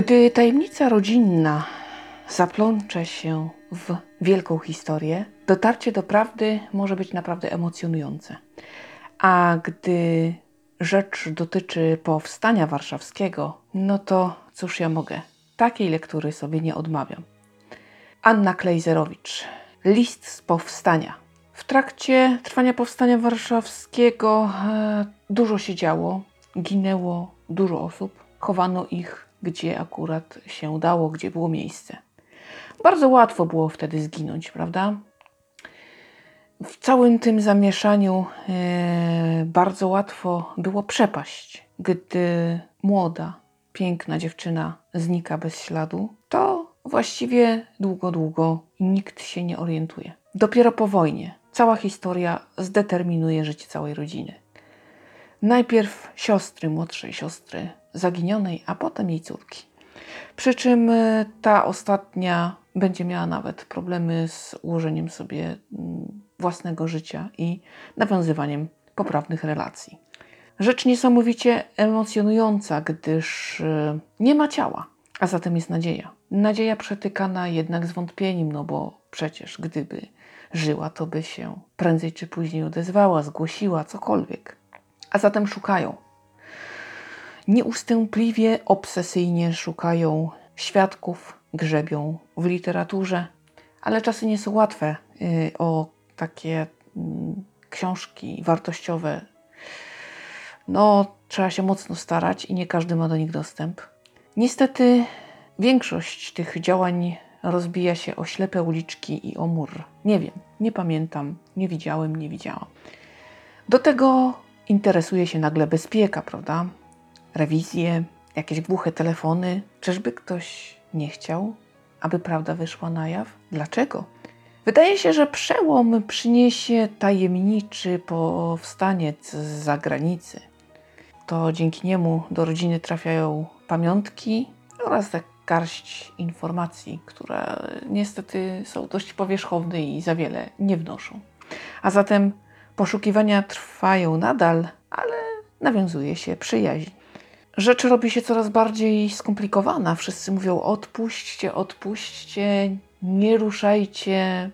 Gdy tajemnica rodzinna zaplącze się w wielką historię, dotarcie do prawdy może być naprawdę emocjonujące. A gdy rzecz dotyczy powstania warszawskiego, no to cóż ja mogę, takiej lektury sobie nie odmawiam. Anna Klejzerowicz, List z powstania. W trakcie trwania powstania warszawskiego e, dużo się działo, ginęło dużo osób, chowano ich gdzie akurat się dało, gdzie było miejsce. Bardzo łatwo było wtedy zginąć, prawda? W całym tym zamieszaniu e, bardzo łatwo było przepaść. Gdy młoda, piękna dziewczyna znika bez śladu, to właściwie długo, długo nikt się nie orientuje. Dopiero po wojnie cała historia zdeterminuje życie całej rodziny. Najpierw siostry, młodszej siostry zaginionej, a potem jej córki. Przy czym e, ta ostatnia będzie miała nawet problemy z ułożeniem sobie mm, własnego życia i nawiązywaniem poprawnych relacji. Rzecz niesamowicie emocjonująca, gdyż e, nie ma ciała, a zatem jest nadzieja. Nadzieja przetykana jednak zwątpieniem, no bo przecież gdyby żyła, to by się prędzej czy później odezwała, zgłosiła, cokolwiek. A zatem szukają. Nieustępliwie, obsesyjnie szukają świadków, grzebią w literaturze, ale czasy nie są łatwe y, o takie mm, książki wartościowe. No, trzeba się mocno starać i nie każdy ma do nich dostęp. Niestety, większość tych działań rozbija się o ślepe uliczki i o mur. Nie wiem, nie pamiętam, nie widziałem, nie widziałam. Do tego interesuje się nagle bezpieka, prawda? Rewizje, jakieś głuche telefony. Czyżby ktoś nie chciał, aby prawda wyszła na jaw? Dlaczego? Wydaje się, że przełom przyniesie tajemniczy powstaniec z zagranicy. To dzięki niemu do rodziny trafiają pamiątki oraz garść informacji, które niestety są dość powierzchowne i za wiele nie wnoszą. A zatem Poszukiwania trwają nadal, ale nawiązuje się przyjaźń. Rzecz robi się coraz bardziej skomplikowana. Wszyscy mówią: odpuśćcie, odpuśćcie, nie ruszajcie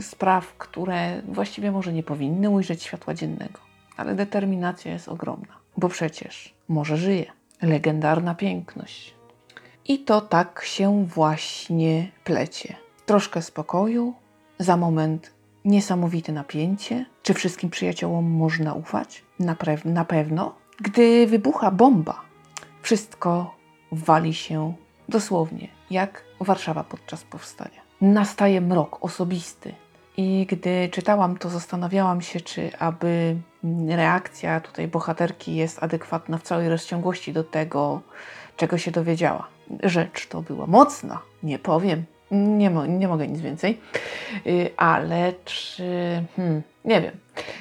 spraw, które właściwie może nie powinny ujrzeć światła dziennego. Ale determinacja jest ogromna, bo przecież może żyje. Legendarna piękność. I to tak się właśnie plecie. Troszkę spokoju, za moment niesamowite napięcie. Czy wszystkim przyjaciołom można ufać? Na, na pewno. Gdy wybucha bomba, wszystko wali się dosłownie jak Warszawa podczas powstania. Nastaje mrok osobisty. I gdy czytałam to, zastanawiałam się, czy aby reakcja tutaj bohaterki jest adekwatna w całej rozciągłości do tego, czego się dowiedziała. Rzecz to była mocna, nie powiem. Nie, mo nie mogę nic więcej, yy, ale czy. Hmm, nie wiem.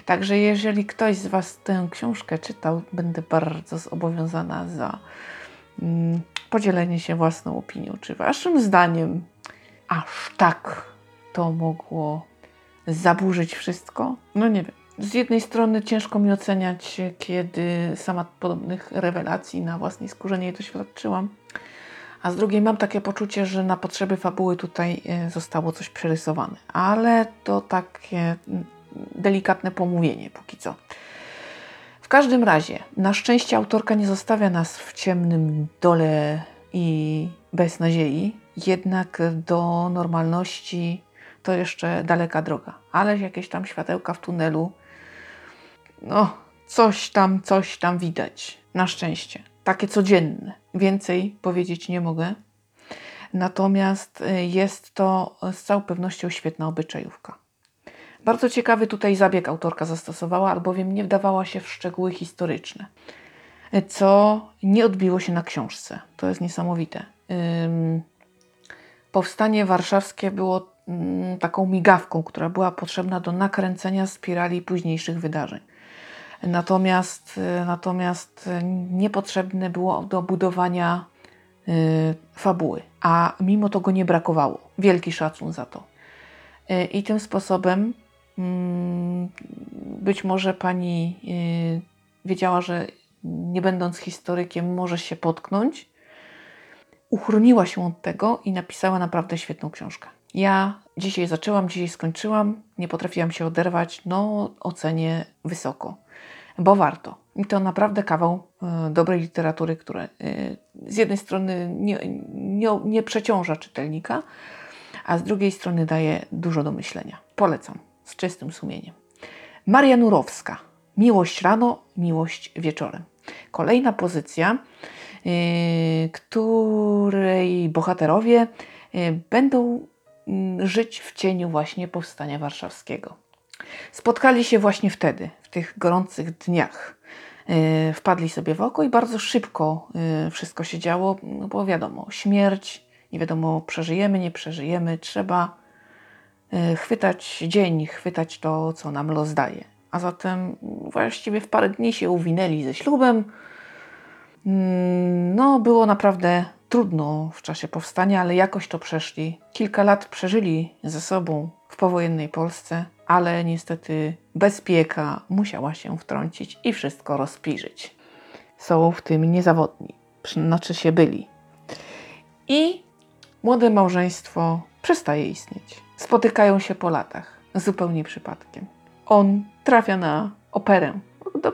Także jeżeli ktoś z Was tę książkę czytał, będę bardzo zobowiązana za mm, podzielenie się własną opinią. Czy Waszym zdaniem aż tak to mogło zaburzyć wszystko? No nie wiem. Z jednej strony ciężko mi oceniać, kiedy sama podobnych rewelacji na własnej skórze nie doświadczyłam a z drugiej mam takie poczucie, że na potrzeby fabuły tutaj e, zostało coś przerysowane. Ale to takie mm, delikatne pomówienie póki co. W każdym razie, na szczęście autorka nie zostawia nas w ciemnym dole i bez nadziei, jednak do normalności to jeszcze daleka droga, ale jakieś tam światełka w tunelu, no coś tam, coś tam widać, na szczęście takie codzienne. Więcej powiedzieć nie mogę. Natomiast y, jest to z całą pewnością świetna obyczajówka. Bardzo ciekawy tutaj zabieg autorka zastosowała, albowiem nie wdawała się w szczegóły historyczne, co nie odbiło się na książce. To jest niesamowite. Powstanie warszawskie było mm, taką migawką, która była potrzebna do nakręcenia spirali późniejszych wydarzeń. Natomiast, y, natomiast niepotrzebne było do budowania y, fabuły, a mimo to go nie brakowało. Wielki szacun za to. Y, I tym sposobem mm, być może pani wiedziała, że nie będąc historykiem, może się potknąć uchroniła się od tego i napisała naprawdę świetną książkę. Ja dzisiaj zaczęłam, dzisiaj skończyłam, nie potrafiłam się oderwać, no ocenię wysoko, bo warto. I to naprawdę kawał y, dobrej literatury, które z jednej strony nie, nie, nie przeciąża czytelnika, a z drugiej strony daje dużo do myślenia. Polecam z czystym sumieniem. Maria Nurowska. Miłość rano, miłość wieczorem. Kolejna pozycja, yy, której bohaterowie yy, będą żyć w cieniu właśnie powstania warszawskiego. Spotkali się właśnie wtedy, w tych gorących dniach. Yy, wpadli sobie w oko i bardzo szybko yy, wszystko się działo, no bo wiadomo, śmierć, nie wiadomo, przeżyjemy, nie przeżyjemy, trzeba yy, chwytać dzień, chwytać to, co nam los daje. A zatem właściwie w parę dni się uwinęli ze ślubem. Mm, no, było naprawdę trudno w czasie powstania, ale jakoś to przeszli. Kilka lat przeżyli ze sobą w powojennej Polsce, ale niestety bezpieka musiała się wtrącić i wszystko rozpiżyć. Są w tym niezawodni, znaczy się byli. I młode małżeństwo przestaje istnieć. Spotykają się po latach, zupełnie przypadkiem. On trafia na operę,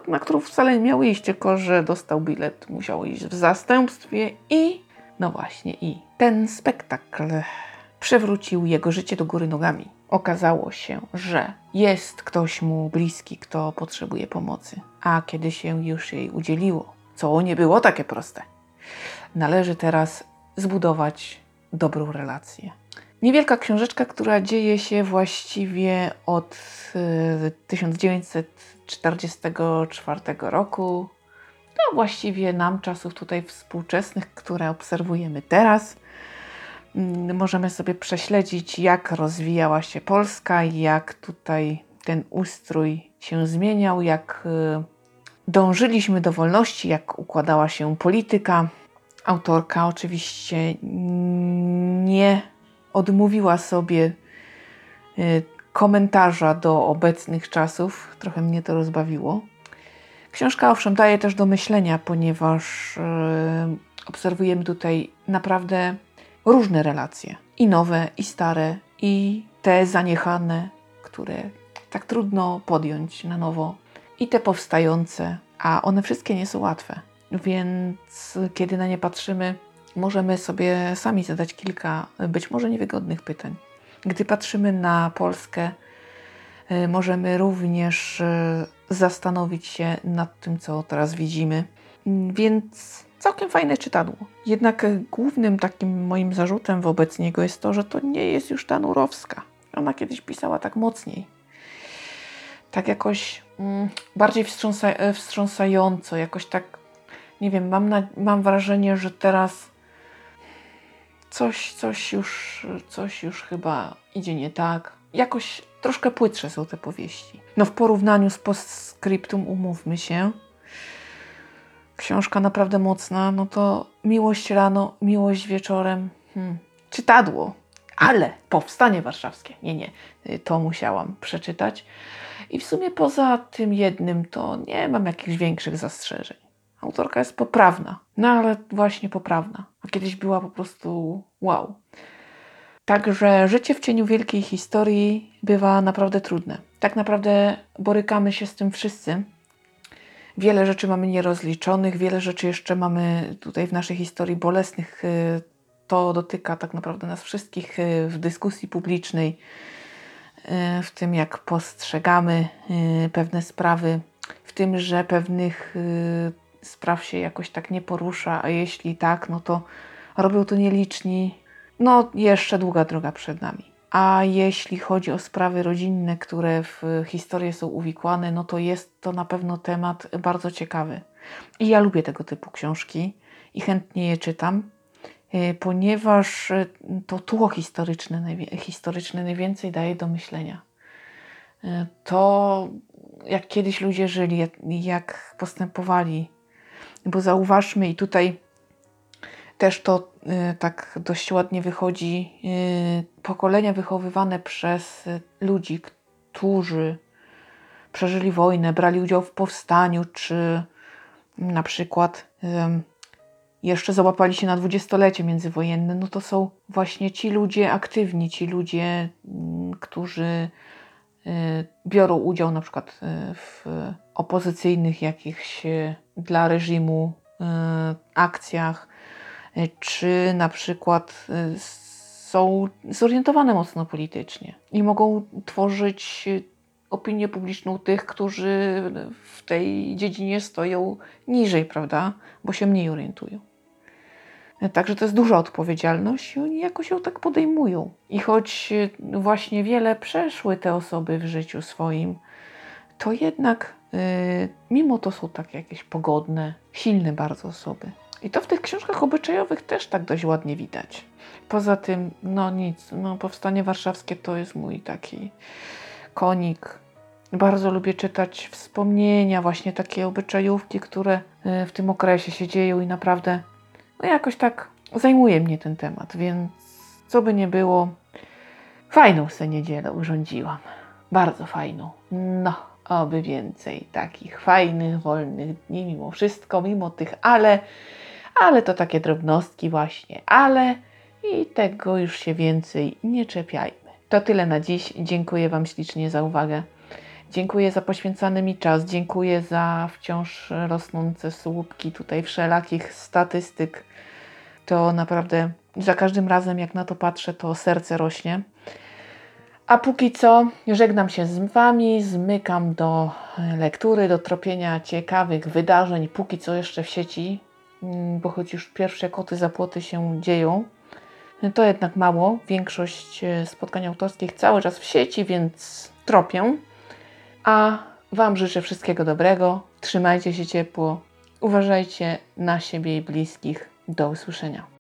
na którą wcale nie miał iść, tylko że dostał bilet, musiał iść w zastępstwie i no właśnie, i ten spektakl przewrócił jego życie do góry nogami. Okazało się, że jest ktoś mu bliski, kto potrzebuje pomocy, a kiedy się już jej udzieliło, co nie było takie proste, należy teraz zbudować dobrą relację. Niewielka książeczka, która dzieje się właściwie od 1944 roku do właściwie nam czasów tutaj współczesnych, które obserwujemy teraz. Możemy sobie prześledzić, jak rozwijała się Polska, jak tutaj ten ustrój się zmieniał, jak dążyliśmy do wolności, jak układała się polityka. Autorka oczywiście nie odmówiła sobie komentarza do obecnych czasów. Trochę mnie to rozbawiło. Książka owszem daje też do myślenia, ponieważ yy, obserwujemy tutaj naprawdę różne relacje. I nowe, i stare, i te zaniechane, które tak trudno podjąć na nowo, i te powstające, a one wszystkie nie są łatwe. Więc kiedy na nie patrzymy, możemy sobie sami zadać kilka być może niewygodnych pytań. Gdy patrzymy na Polskę, y, możemy również y, zastanowić się nad tym, co teraz widzimy. Więc całkiem fajne czytadło. Jednak głównym takim moim zarzutem wobec niego jest to, że to nie jest już ta Nurowska. Ona kiedyś pisała tak mocniej. Tak jakoś mm, bardziej wstrząsa wstrząsająco, jakoś tak, nie wiem, mam, na, mam wrażenie, że teraz coś, coś, już, coś już chyba idzie nie tak. Jakoś troszkę płytsze są te powieści. No w porównaniu z postscriptum umówmy się. Książka naprawdę mocna, no to miłość rano, miłość wieczorem. Hmm. Czytadło, ale powstanie warszawskie. Nie, nie, to musiałam przeczytać. I w sumie poza tym jednym to nie mam jakichś większych zastrzeżeń. Autorka jest poprawna, no ale właśnie poprawna. A kiedyś była po prostu wow. Także życie w cieniu wielkiej historii bywa naprawdę trudne. Tak naprawdę borykamy się z tym wszyscy. Wiele rzeczy mamy nierozliczonych, wiele rzeczy jeszcze mamy tutaj w naszej historii bolesnych. Y, to dotyka tak naprawdę nas wszystkich y, w dyskusji publicznej, y, w tym jak postrzegamy pewne sprawy, w tym, że pewnych spraw się jakoś tak nie porusza, a jeśli tak, no to robią to nieliczni. No, jeszcze długa droga przed nami. A jeśli chodzi o sprawy rodzinne, które w historię są uwikłane, no to jest to na pewno temat bardzo ciekawy. I ja lubię tego typu książki i chętnie je czytam, y, ponieważ y, to tło historyczne, historyczne najwięcej daje do myślenia. Y, to, jak kiedyś ludzie żyli, jak, jak postępowali, bo zauważmy i tutaj też to y, tak dość ładnie wychodzi, y, pokolenia wychowywane przez ludzi, którzy przeżyli wojnę, brali udział w powstaniu, czy na przykład jeszcze załapali się na dwudziestolecie międzywojenne, no to są właśnie ci ludzie aktywni, ci ludzie, mm, którzy y, biorą udział na przykład w opozycyjnych jakichś dla reżimu akcjach, czy na przykład y, są zorientowane mocno politycznie i mogą tworzyć y, opinię publiczną tych, którzy w tej dziedzinie stoją niżej, prawda? Bo się mniej orientują. Także to jest duża odpowiedzialność i oni jakoś ją tak podejmują. I choć właśnie wiele przeszły te osoby w życiu swoim, to jednak y, mimo to są takie jakieś pogodne, silne bardzo osoby. I to w tych książkach obyczajowych też tak dość ładnie widać. Poza tym, no nic, no Powstanie Warszawskie to jest mój taki konik. Bardzo lubię czytać wspomnienia, właśnie takie obyczajówki, które y, w tym okresie się dzieją i naprawdę no jakoś tak zajmuje mnie ten temat, więc co by nie było, fajną se niedzielę urządziłam. Bardzo fajną. No, oby więcej takich fajnych, wolnych dni, mimo wszystko, mimo tych ale, ale to takie drobnostki właśnie, ale i tego już się więcej nie czepiajmy. To tyle na dziś. Dziękuję Wam ślicznie za uwagę. Dziękuję za poświęcany mi czas. Dziękuję za wciąż rosnące słupki tutaj wszelakich statystyk. To naprawdę za każdym razem, jak na to patrzę, to serce rośnie. A póki co żegnam się z Wami, zmykam do lektury, do tropienia ciekawych wydarzeń, póki co jeszcze w sieci, bo choć już pierwsze koty za płoty się dzieją, to jednak mało. Większość e, spotkań autorskich cały czas w sieci, więc tropię. A Wam życzę wszystkiego dobrego. Trzymajcie się ciepło. Uważajcie na siebie i bliskich. Do usłyszenia.